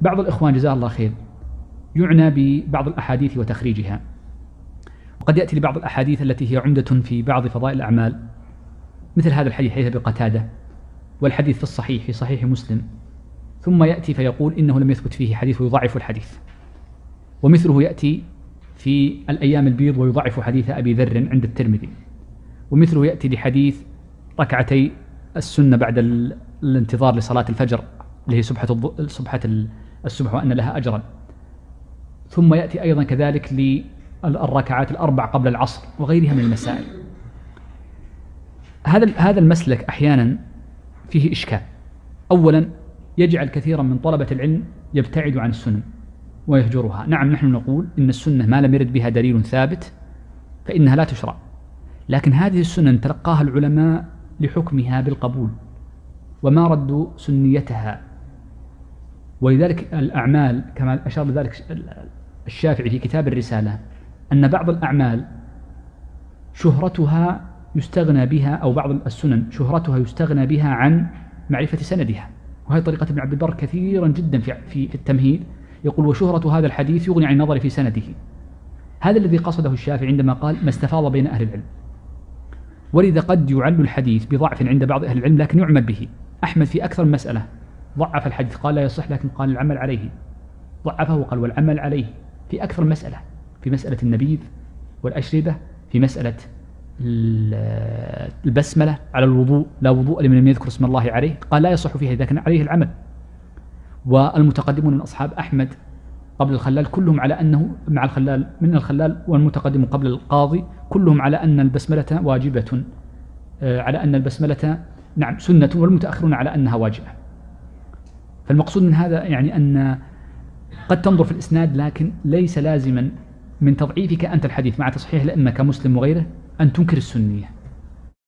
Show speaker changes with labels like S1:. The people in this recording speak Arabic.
S1: بعض الإخوان جزاه الله خير يعنى ببعض الأحاديث وتخريجها. وقد يأتي لبعض الأحاديث التي هي عمدة في بعض فضائل الأعمال مثل هذا الحديث حديث بقتادة والحديث في الصحيح في صحيح مسلم. ثم يأتي فيقول إنه لم يثبت فيه حديث ويضعف الحديث. ومثله يأتي في الأيام البيض ويضعف حديث أبي ذر عند الترمذي. ومثله يأتي لحديث ركعتي السنة بعد الانتظار لصلاة الفجر اللي هي سبحة سبحة السبح وأن لها أجرا. ثم يأتي أيضا كذلك للركعات الأربع قبل العصر وغيرها من المسائل. هذا هذا المسلك أحيانا فيه إشكال. أولا يجعل كثيرا من طلبة العلم يبتعد عن السنن ويهجرها. نعم نحن نقول إن السنة ما لم يرد بها دليل ثابت فإنها لا تشرع. لكن هذه السنن تلقاها العلماء لحكمها بالقبول وما ردوا سنيتها ولذلك الأعمال كما أشار بذلك الشافعي في كتاب الرسالة أن بعض الأعمال شهرتها يستغنى بها أو بعض السنن شهرتها يستغنى بها عن معرفة سندها. وهي طريقة ابن عبد البر كثيرا جدا في, في, التمهيد يقول وشهرة هذا الحديث يغني عن النظر في سنده. هذا الذي قصده الشافعي عندما قال ما استفاض بين أهل العلم. ولذا قد يعل الحديث بضعف عند بعض أهل العلم لكن يعمل به. أحمد في أكثر من مسألة ضعف الحديث قال لا يصح لكن قال العمل عليه. ضعفه وقال والعمل عليه. في أكثر مسألة في مسألة النبيذ والأشربة في مسألة البسملة على الوضوء لا وضوء لمن لم يذكر اسم الله عليه. قال لا يصح فيها إذا كان عليه العمل. والمتقدمون من أصحاب أحمد قبل الخلال كلهم على أنه مع الخلال من الخلال والمتقدم قبل القاضي كلهم على أن البسملة واجبة. آه، على أن البسملة نعم سنة والمتأخرون على أنها واجبة. فالمقصود من هذا يعني أن قد تنظر في الإسناد لكن ليس لازما من تضعيفك أنت الحديث مع تصحيح الأئمة كمسلم وغيره أن تنكر السنية.